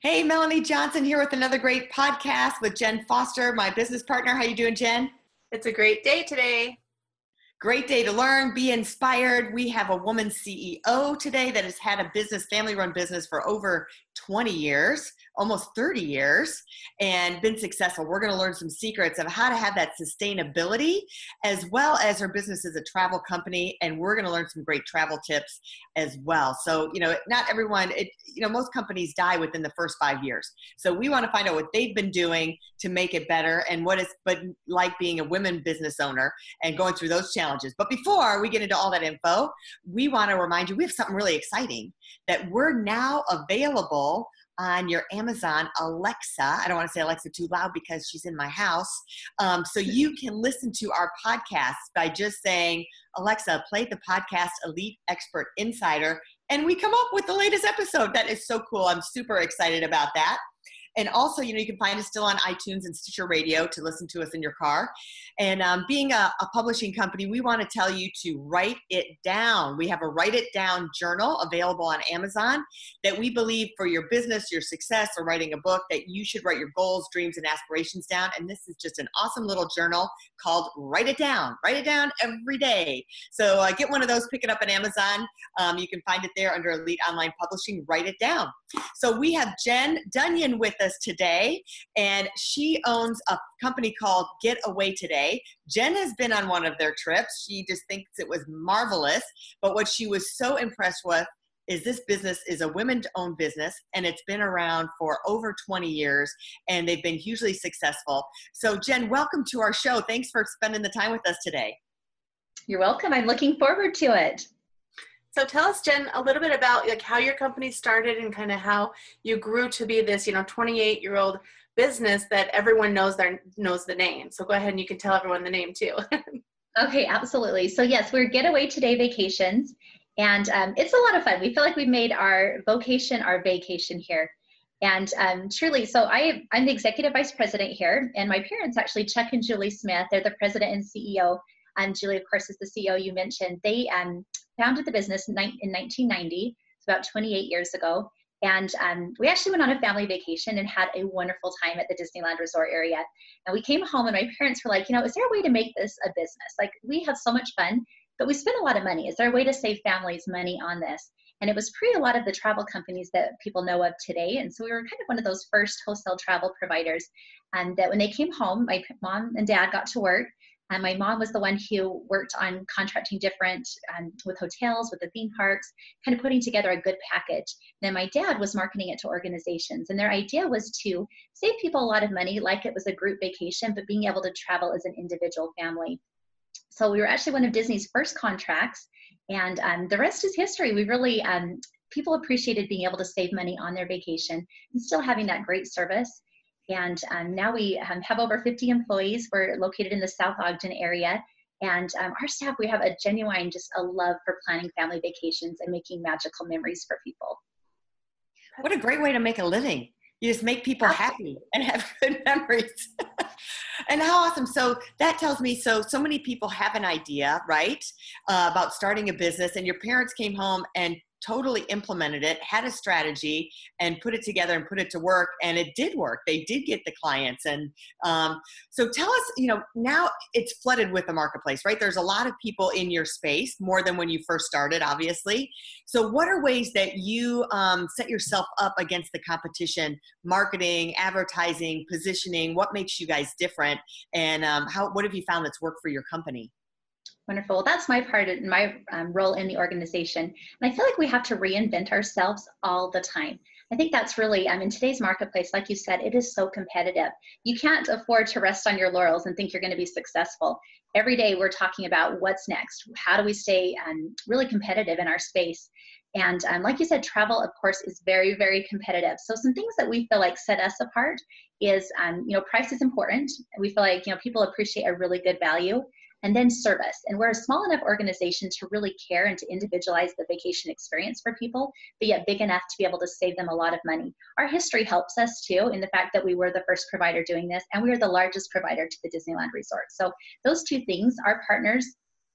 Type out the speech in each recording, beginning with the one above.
Hey, Melanie Johnson here with another great podcast with Jen Foster, my business partner. How you doing, Jen? It's a great day today. Great day to learn, be inspired. We have a woman CEO today that has had a business, family run business for over 20 years almost 30 years and been successful. We're going to learn some secrets of how to have that sustainability as well as her business is a travel company and we're going to learn some great travel tips as well. So, you know, not everyone it you know, most companies die within the first 5 years. So, we want to find out what they've been doing to make it better and what it's but like being a women business owner and going through those challenges. But before we get into all that info, we want to remind you we have something really exciting that we're now available on your Amazon Alexa. I don't want to say Alexa too loud because she's in my house. Um, so you can listen to our podcast by just saying, Alexa, play the podcast Elite Expert Insider. And we come up with the latest episode. That is so cool. I'm super excited about that. And also, you know, you can find us still on iTunes and Stitcher Radio to listen to us in your car. And um, being a, a publishing company, we want to tell you to write it down. We have a write it down journal available on Amazon that we believe for your business, your success, or writing a book that you should write your goals, dreams, and aspirations down. And this is just an awesome little journal called Write It Down. Write it down every day. So uh, get one of those, pick it up on Amazon. Um, you can find it there under Elite Online Publishing. Write it down. So we have Jen Dunyan with us today, and she owns a company called Getaway Today. Jen has been on one of their trips. She just thinks it was marvelous. But what she was so impressed with is this business is a women owned business and it's been around for over 20 years and they've been hugely successful. So, Jen, welcome to our show. Thanks for spending the time with us today. You're welcome. I'm looking forward to it. So tell us, Jen, a little bit about like how your company started and kind of how you grew to be this, you know, 28 year old business that everyone knows their knows the name. So go ahead and you can tell everyone the name too. okay, absolutely. So yes, we're Getaway Today Vacations, and um, it's a lot of fun. We feel like we've made our vocation our vacation here. And um, truly, so I, I'm the executive vice president here, and my parents actually, Chuck and Julie Smith, they're the president and CEO. And Julie, of course, is the CEO you mentioned. They um, founded the business in 1990, it's about 28 years ago. And um, we actually went on a family vacation and had a wonderful time at the Disneyland Resort area. And we came home, and my parents were like, you know, is there a way to make this a business? Like, we have so much fun, but we spend a lot of money. Is there a way to save families money on this? And it was pre a lot of the travel companies that people know of today. And so we were kind of one of those first wholesale travel providers. And that when they came home, my mom and dad got to work and my mom was the one who worked on contracting different um, with hotels, with the theme parks, kind of putting together a good package. And then my dad was marketing it to organizations. And their idea was to save people a lot of money, like it was a group vacation, but being able to travel as an individual family. So we were actually one of Disney's first contracts. And um, the rest is history. We really, um, people appreciated being able to save money on their vacation and still having that great service. And um, now we um, have over 50 employees. We're located in the South Ogden area. And um, our staff, we have a genuine, just a love for planning family vacations and making magical memories for people. What a great way to make a living. You just make people happy and have good memories. and how awesome. So that tells me so, so many people have an idea, right, uh, about starting a business, and your parents came home and totally implemented it, had a strategy, and put it together and put it to work. And it did work. They did get the clients. And um, so tell us, you know, now it's flooded with the marketplace, right? There's a lot of people in your space, more than when you first started, obviously. So, what are ways that you um, set yourself up against the competition, marketing, advertising, positioning? What makes you guys different? And um, how, what have you found that's worked for your company? Wonderful. Well, that's my part, of, my um, role in the organization. And I feel like we have to reinvent ourselves all the time. I think that's really, um, in today's marketplace, like you said, it is so competitive. You can't afford to rest on your laurels and think you're going to be successful. Every day we're talking about what's next. How do we stay um, really competitive in our space? And um, like you said, travel, of course, is very, very competitive. So some things that we feel like set us apart is, um, you know, price is important. We feel like, you know, people appreciate a really good value and then service. And we're a small enough organization to really care and to individualize the vacation experience for people, but yet big enough to be able to save them a lot of money. Our history helps us too in the fact that we were the first provider doing this and we are the largest provider to the Disneyland Resort. So those two things, our partners,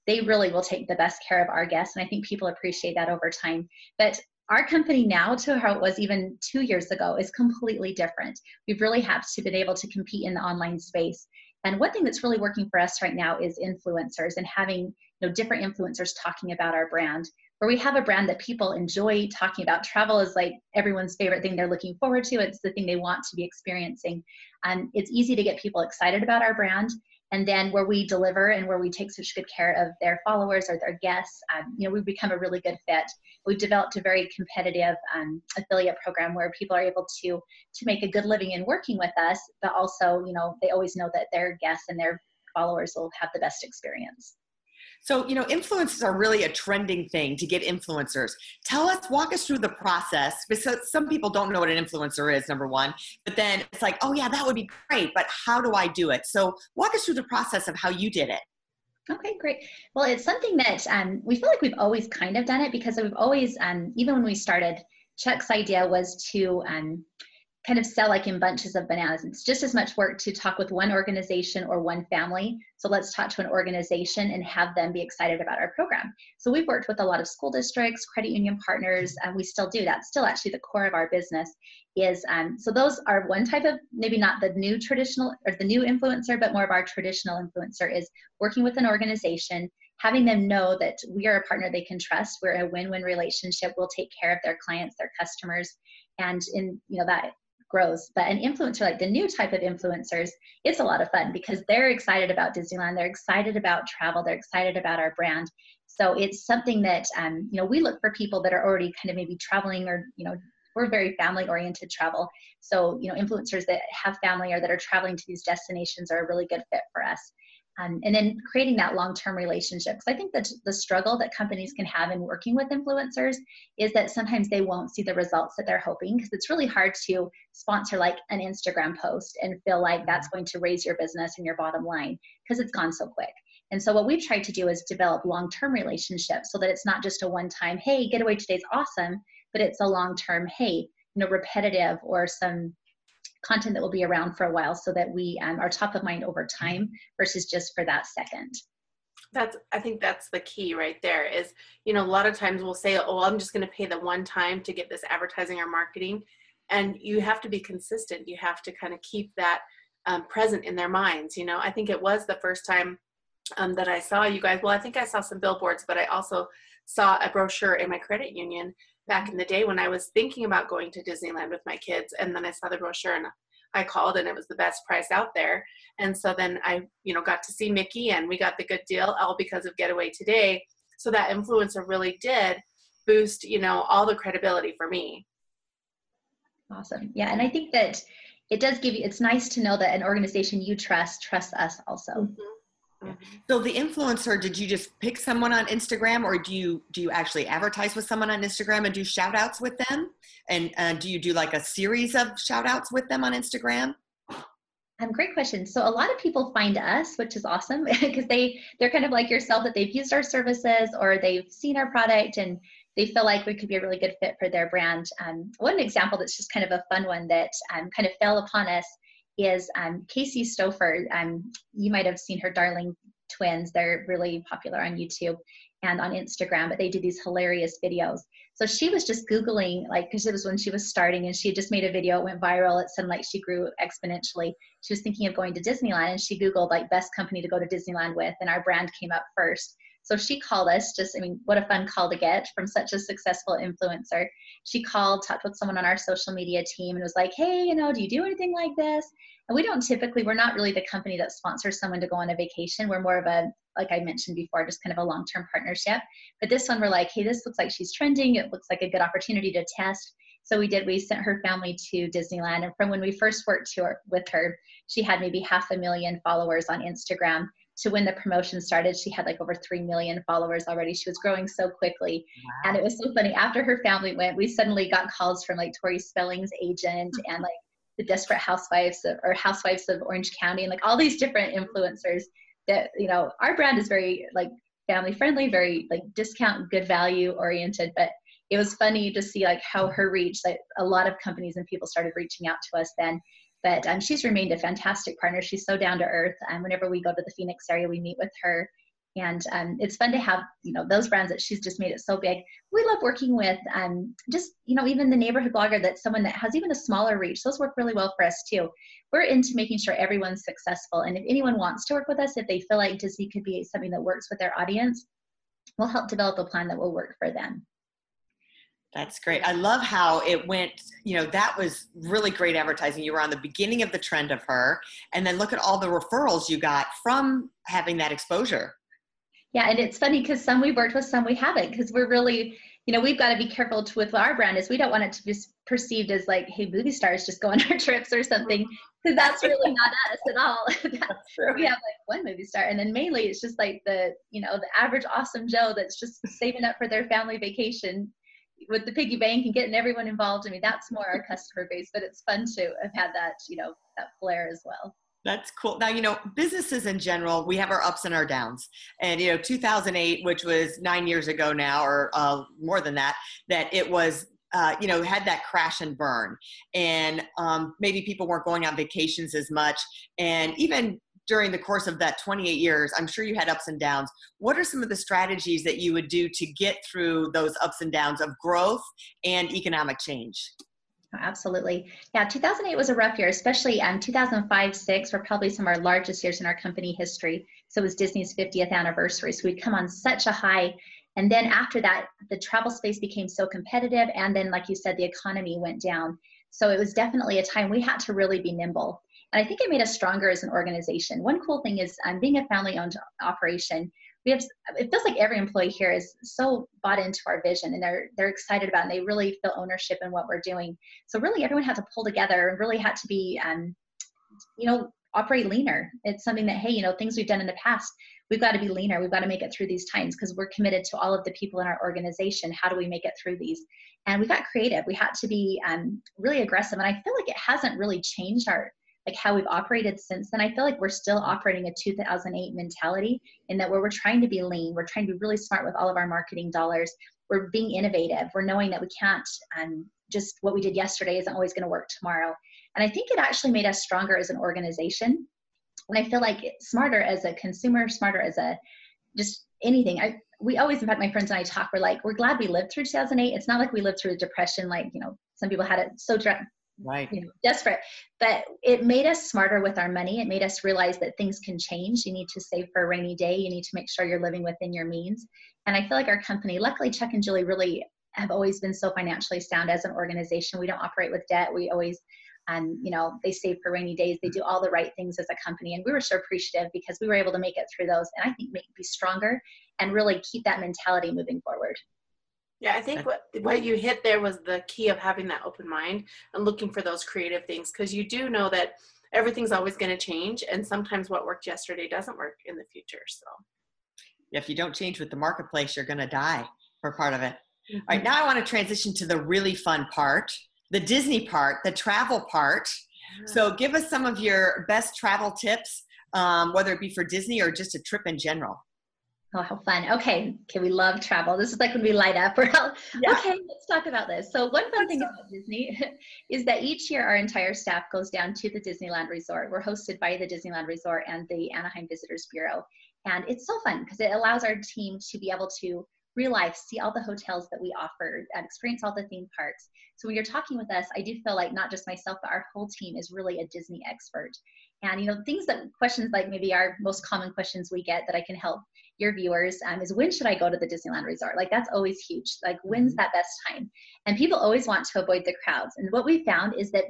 they really will take the best care of our guests. And I think people appreciate that over time. But our company now to how it was even two years ago is completely different. We've really had to been able to compete in the online space. And one thing that's really working for us right now is influencers and having you know different influencers talking about our brand. Where we have a brand that people enjoy talking about. Travel is like everyone's favorite thing they're looking forward to. It's the thing they want to be experiencing. And it's easy to get people excited about our brand and then where we deliver and where we take such good care of their followers or their guests um, you know we've become a really good fit. We've developed a very competitive um, affiliate program where people are able to to make a good living in working with us but also you know they always know that their guests and their followers will have the best experience so, you know, influencers are really a trending thing to get influencers. Tell us, walk us through the process because some people don't know what an influencer is, number one, but then it's like, oh, yeah, that would be great, but how do I do it? So, walk us through the process of how you did it. Okay, great. Well, it's something that um, we feel like we've always kind of done it because we've always, um, even when we started, Chuck's idea was to um, kind of sell like in bunches of bananas. It's just as much work to talk with one organization or one family. So let's talk to an organization and have them be excited about our program. So we've worked with a lot of school districts, credit union partners, and we still do. That's still actually the core of our business. Is um, so those are one type of maybe not the new traditional or the new influencer, but more of our traditional influencer is working with an organization having them know that we are a partner they can trust we're a win-win relationship we'll take care of their clients their customers and in you know that grows. But an influencer, like the new type of influencers, it's a lot of fun because they're excited about Disneyland, they're excited about travel, they're excited about our brand. So it's something that um, you know we look for people that are already kind of maybe traveling or you know we're very family oriented travel. So you know influencers that have family or that are traveling to these destinations are a really good fit for us. Um, and then creating that long-term relationship. Because I think that the struggle that companies can have in working with influencers is that sometimes they won't see the results that they're hoping. Because it's really hard to sponsor like an Instagram post and feel like that's going to raise your business and your bottom line because it's gone so quick. And so what we've tried to do is develop long-term relationships so that it's not just a one-time, hey, getaway today's awesome, but it's a long-term, hey, you know, repetitive or some content that will be around for a while so that we um, are top of mind over time versus just for that second. That's i think that's the key right there is you know a lot of times we'll say oh i'm just going to pay the one time to get this advertising or marketing. And you have to be consistent. You have to kind of keep that um, present in their minds you know? I think it was the first time um, that i saw you guys. Well i think i saw some billboards but i also saw a brochure in my credit union back in the day when I was thinking about going to Disneyland with my kids. And then I saw the brochure and I called and it was the best price out there. And so then I, you know, got to see Mickey and we got the good deal all because of Getaway Today. So that influencer really did boost, you know, all the credibility for me. Awesome. Yeah. And I think that it does give you, it's nice to know that an organization you trust trusts us also. Mm-hmm. Mm-hmm. So the influencer, did you just pick someone on Instagram or do you do you actually advertise with someone on Instagram and do shout outs with them? And uh, do you do like a series of shout outs with them on Instagram? Um, great question. So a lot of people find us, which is awesome because they they're kind of like yourself that they've used our services or they've seen our product and they feel like we could be a really good fit for their brand. Um, one example that's just kind of a fun one that um, kind of fell upon us is um, Casey Stouffer. Um, you might have seen her Darling Twins. They're really popular on YouTube and on Instagram, but they do these hilarious videos. So she was just Googling, like, because it was when she was starting and she had just made a video, it went viral. It seemed like she grew exponentially. She was thinking of going to Disneyland and she Googled, like, best company to go to Disneyland with, and our brand came up first. So she called us, just, I mean, what a fun call to get from such a successful influencer. She called, talked with someone on our social media team, and was like, hey, you know, do you do anything like this? And we don't typically, we're not really the company that sponsors someone to go on a vacation. We're more of a, like I mentioned before, just kind of a long term partnership. But this one, we're like, hey, this looks like she's trending. It looks like a good opportunity to test. So we did, we sent her family to Disneyland. And from when we first worked her, with her, she had maybe half a million followers on Instagram. To when the promotion started, she had like over 3 million followers already. She was growing so quickly. Wow. And it was so funny. After her family went, we suddenly got calls from like Tori Spelling's agent mm-hmm. and like the Desperate Housewives of, or Housewives of Orange County and like all these different influencers that, you know, our brand is very like family friendly, very like discount, good value oriented. But it was funny to see like how mm-hmm. her reach, like a lot of companies and people started reaching out to us then. But um, she's remained a fantastic partner. She's so down to earth. And um, whenever we go to the Phoenix area, we meet with her and um, it's fun to have you know those brands that she's just made it so big we love working with um, just you know even the neighborhood blogger that's someone that has even a smaller reach those work really well for us too we're into making sure everyone's successful and if anyone wants to work with us if they feel like disney could be something that works with their audience we'll help develop a plan that will work for them that's great. I love how it went, you know, that was really great advertising. You were on the beginning of the trend of her, and then look at all the referrals you got from having that exposure. Yeah, and it's funny because some we've worked with, some we haven't, because we're really, you know, we've got to be careful to, with our brand is we don't want it to be perceived as like, hey, movie stars just go on our trips or something, because that's really not us at all. we have like one movie star, and then mainly it's just like the, you know, the average awesome Joe that's just saving up for their family vacation with the piggy bank and getting everyone involved. I mean, that's more our customer base, but it's fun to have had that, you know, that flair as well. That's cool. Now, you know, businesses in general, we have our ups and our downs. And, you know, 2008, which was nine years ago now, or uh, more than that, that it was uh, you know, had that crash and burn, and um, maybe people weren't going on vacations as much. And even during the course of that 28 years, I'm sure you had ups and downs. What are some of the strategies that you would do to get through those ups and downs of growth and economic change? absolutely. Yeah, 2008 was a rough year, especially um, 2005, 6 were probably some of our largest years in our company history. So it was Disney's 50th anniversary. So we'd come on such a high. And then after that, the travel space became so competitive. And then, like you said, the economy went down. So it was definitely a time we had to really be nimble. And I think it made us stronger as an organization. One cool thing is um, being a family owned operation, we have it feels like every employee here is so bought into our vision and they're they're excited about it and they really feel ownership in what we're doing. So really everyone had to pull together and really had to be um, you know operate leaner. It's something that hey you know things we've done in the past we've got to be leaner. We've got to make it through these times because we're committed to all of the people in our organization. How do we make it through these? And we got creative. We had to be um, really aggressive. And i feel like it hasn't really changed our like how we've operated since then, I feel like we're still operating a 2008 mentality in that where we're trying to be lean, we're trying to be really smart with all of our marketing dollars. We're being innovative. We're knowing that we can't um, just what we did yesterday isn't always going to work tomorrow. And I think it actually made us stronger as an organization. And I feel like smarter as a consumer, smarter as a just anything. I we always, in fact, my friends and I talk. We're like, we're glad we lived through 2008. It's not like we lived through a depression, like you know, some people had it so right. You know, desperate. But it made us smarter with our money. It made us realize that things can change. You need to save for a rainy day. You need to make sure you're living within your means. And i feel like our company luckily chuck and julie really have always been so financially sound as an organization. We don't operate with debt. We always um, you know they save for rainy days. They do all the right things as a company. And we were so appreciative because we were able to make it through those and i think make be stronger and really keep that mentality moving forward yeah, I think what what you hit there was the key of having that open mind and looking for those creative things because you do know that everything's always going to change and sometimes what worked yesterday doesn't work in the future. So if you don't change with the marketplace, you're going to die for part of it. Mm-hmm. All right, now I want to transition to the really fun part, the Disney part, the travel part. Yeah. So give us some of your best travel tips, um, whether it be for Disney or just a trip in general. Oh, how fun. Okay. Okay. We love travel. This is like when we light up. We're all, yeah. okay, let's talk about this. So one fun thing about Disney is that each year our entire staff goes down to the Disneyland Resort. We're hosted by the Disneyland Resort and the Anaheim Visitors Bureau. And it's so fun because it allows our team to be able to real life, see all the hotels that we offer, and experience all the theme parks. So when you're talking with us, I do feel like not just myself, but our whole team is really a Disney expert. And you know, things that questions like maybe our most common questions we get that I can help your viewers um, is when should I go to the Disneyland resort? Like that's always huge. Like when's mm-hmm. that best time? And people always want to avoid the crowds. And what we found is that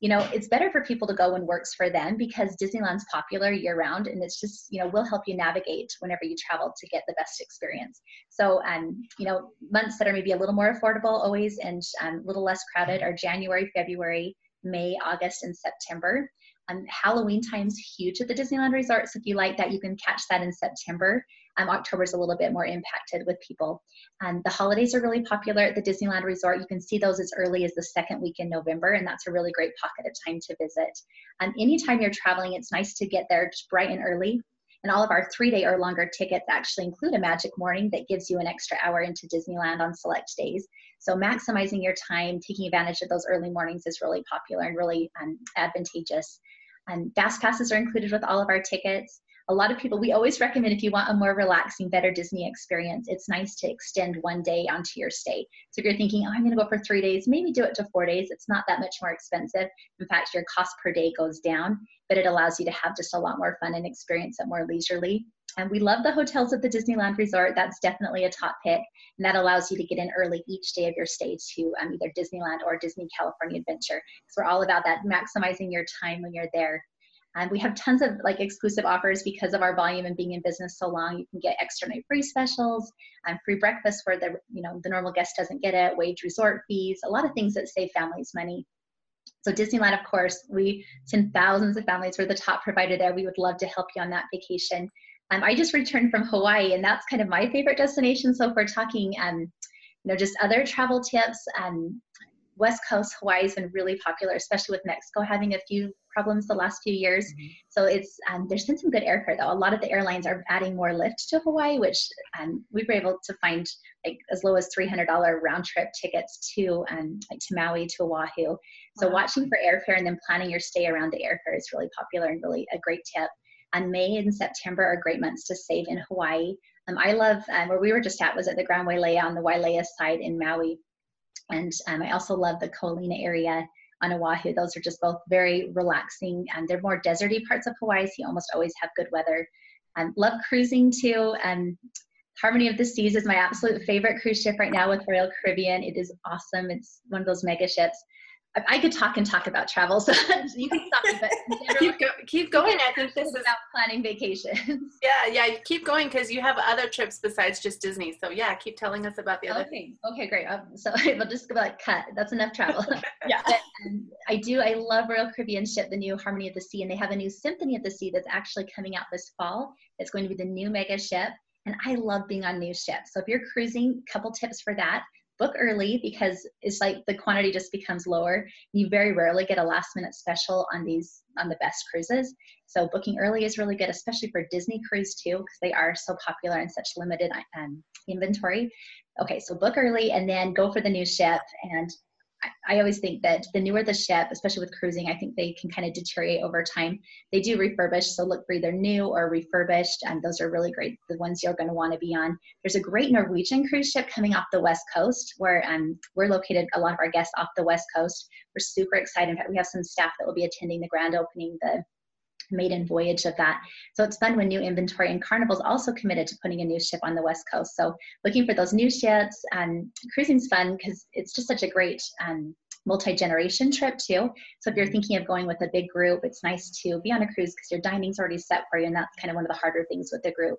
you know, it's better for people to go when works for them because Disneyland's popular year round and it's just, you know, will help you navigate whenever you travel to get the best experience. So, um, you know, months that are maybe a little more affordable always and um, a little less crowded are January, February, May, August, and September. Um, Halloween time's huge at the Disneyland Resort, so if you like that, you can catch that in September. Um, October's a little bit more impacted with people. Um, the holidays are really popular at the Disneyland Resort. You can see those as early as the second week in November, and that's a really great pocket of time to visit. Um, anytime you're traveling, it's nice to get there just bright and early. And all of our three day or longer tickets actually include a magic morning that gives you an extra hour into Disneyland on select days. So maximizing your time, taking advantage of those early mornings is really popular and really um, advantageous. Um, fast passes are included with all of our tickets. A lot of people, we always recommend if you want a more relaxing, better Disney experience, it's nice to extend one day onto your stay. So if you're thinking, oh, I'm going to go for three days, maybe do it to four days. It's not that much more expensive. In fact, your cost per day goes down, but it allows you to have just a lot more fun and experience it more leisurely. And we love the hotels at the Disneyland Resort. That's definitely a top pick. And that allows you to get in early each day of your stay to um, either Disneyland or Disney California Adventure. So we're all about that, maximizing your time when you're there. And we have tons of like exclusive offers because of our volume and being in business so long. You can get extra night free specials, um, free breakfast where the you know the normal guest doesn't get it, waived resort fees, a lot of things that save families money. So Disneyland, of course, we send thousands of families. We're the top provider there. We would love to help you on that vacation. Um, I just returned from Hawaii, and that's kind of my favorite destination. So if we're talking, um, you know, just other travel tips, um, West Coast Hawaii has been really popular, especially with Mexico having a few problems the last few years. Mm-hmm. So it's um, there's been some good airfare though. A lot of the airlines are adding more lift to Hawaii, which um, we were able to find like as low as three hundred dollar round trip tickets to um, like to Maui to Oahu. So wow. watching for airfare and then planning your stay around the airfare is really popular and really a great tip. And May and September are great months to save in Hawaii. Um, I love um, where we were just at was at the Grand Wailea on the Wailea side in Maui. And um, I also love the Ko Olina area on Oahu. Those are just both very relaxing and they're more deserty parts of Hawaii, so you almost always have good weather. Um, love cruising too. Um, Harmony of the Seas is my absolute favorite cruise ship right now with Royal Caribbean. It is awesome. It's one of those mega ships. I could talk and talk about travel, so you can stop me. But keep, go, keep going. I think this is about planning vacations. Yeah, yeah. Keep going because you have other trips besides just Disney. So yeah, keep telling us about the other. Okay, things. okay, great. Um, so we'll just go like cut. That's enough travel. yeah. But, um, I do. I love Royal Caribbean ship, the new Harmony of the Sea, and they have a new Symphony of the Sea that's actually coming out this fall. It's going to be the new mega ship. And I love being on new ships. So if you're cruising, couple tips for that book early because it's like the quantity just becomes lower. You very rarely get a last minute special on these on the best cruises. So booking early is really good, especially for Disney cruise too, because they are so popular and such limited um, inventory. Okay, so book early and then go for the new ship and I, always think that the newer the ship, especially with cruising, I think they can kind of deteriorate over time. They do refurbish, so look for either new or refurbished, and those are really great, the ones you're going to want to be on. There's a great Norwegian cruise ship coming off the West Coast where um, we're located, a lot of our guests off the West Coast. We're super excited. In fact, we have some staff that will be attending the grand opening the maiden voyage of that. So it's fun when new inventory and Carnival's also committed to putting a new ship on the West Coast. So looking for those new ships and cruising's fun because it's just such a great um, multi-generation trip too. So if you're thinking of going with a big group, it's nice to be on a cruise because your dining's already set for you and that's kind of one of the harder things with the group.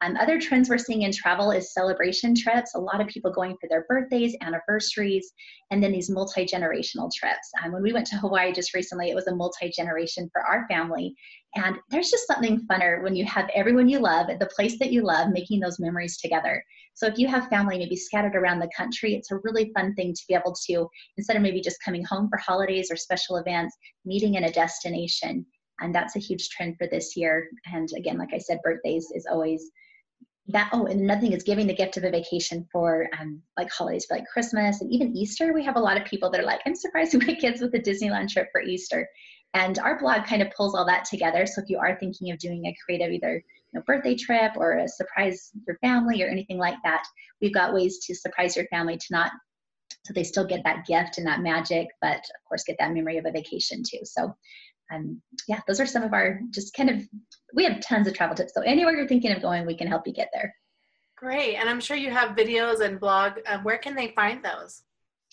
Um, other trends we're seeing in travel is celebration trips. A lot of people going for their birthdays, anniversaries, and then these multi generational trips. Um, when we went to Hawaii just recently, it was a multi generation for our family. And there's just something funner when you have everyone you love at the place that you love making those memories together. So if you have family maybe scattered around the country, it's a really fun thing to be able to, instead of maybe just coming home for holidays or special events, meeting in a destination. And that's a huge trend for this year. And again, like I said, birthdays is always that oh and another thing is giving the gift of a vacation for um, like holidays for like christmas and even easter. We have a lot of people that are like i'm surprising my kids with a disneyland trip for easter. And our blog kind of pulls all that together. So if you are thinking of doing a creative either you know, birthday trip or a surprise your family or anything like that we've got ways to surprise your family to not so they still get that gift and that magic but of course get that memory of a vacation too. So um, yeah, those are some of our just kind of, we have tons of travel tips. So anywhere you're thinking of going, we can help you get there. Great. And I'm sure you have videos and blog. Um, where can they find those?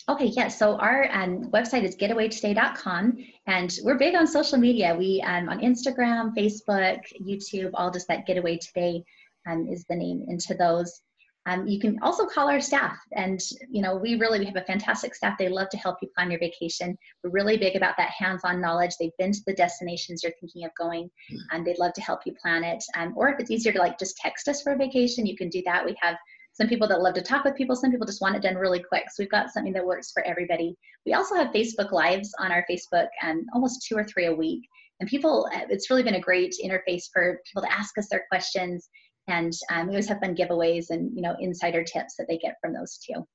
Okay, yes. Yeah, so our um, website is getawaytoday.com, and we're big on social media. We um, on Instagram, Facebook, YouTube, all just that Getaway Today um, is the name into those. Um, you can also call our staff, and you know we really we have a fantastic staff. They love to help you plan your vacation. We're really big about that hands-on knowledge. They've been to the destinations you're thinking of going, and they'd love to help you plan it. Um, or if it's easier to like just text us for a vacation, you can do that. We have some people that love to talk with people. Some people just want it done really quick. So we've got something that works for everybody. We also have Facebook Lives on our Facebook, and um, almost two or three a week. And people, uh, it's really been a great interface for people to ask us their questions and um, we always have fun giveaways and you know insider tips that they get from those too.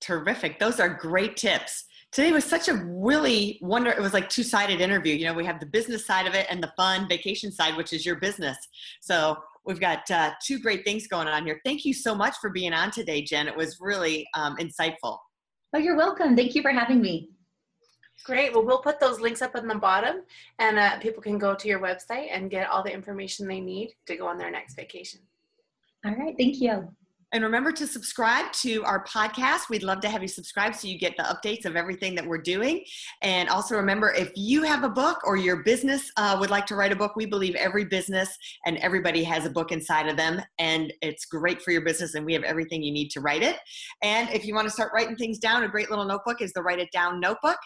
Terrific. Those are great tips. Today was such a really wonder it was like two-sided interview. You know we have the business side of it and the fun vacation side which is your business. So we've got uh, two great things going on here. Thank you so much for being on today jen. It was really um, insightful. Oh you're welcome. Thank you for having me Great. Well, we'll put those links up in the bottom, and uh, people can go to your website and get all the information they need to go on their next vacation. All right. Thank you. And remember to subscribe to our podcast. We'd love to have you subscribe so you get the updates of everything that we're doing. And also remember, if you have a book or your business uh, would like to write a book, we believe every business and everybody has a book inside of them. And it's great for your business, and we have everything you need to write it. And if you want to start writing things down, a great little notebook is the Write It Down Notebook.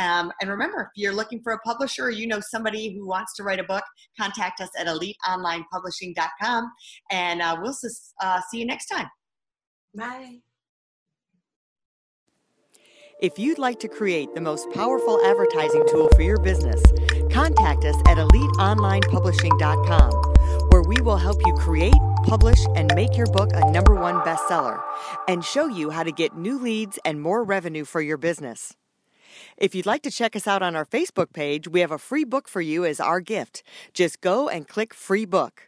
Um, and remember, if you're looking for a publisher or you know somebody who wants to write a book, contact us at eliteonlinepublishing.com. And uh, we'll uh, see you next time. Bye. If you'd like to create the most powerful advertising tool for your business, contact us at eliteonlinepublishing.com, where we will help you create, publish, and make your book a number one bestseller and show you how to get new leads and more revenue for your business. If you'd like to check us out on our Facebook page, we have a free book for you as our gift. Just go and click free book.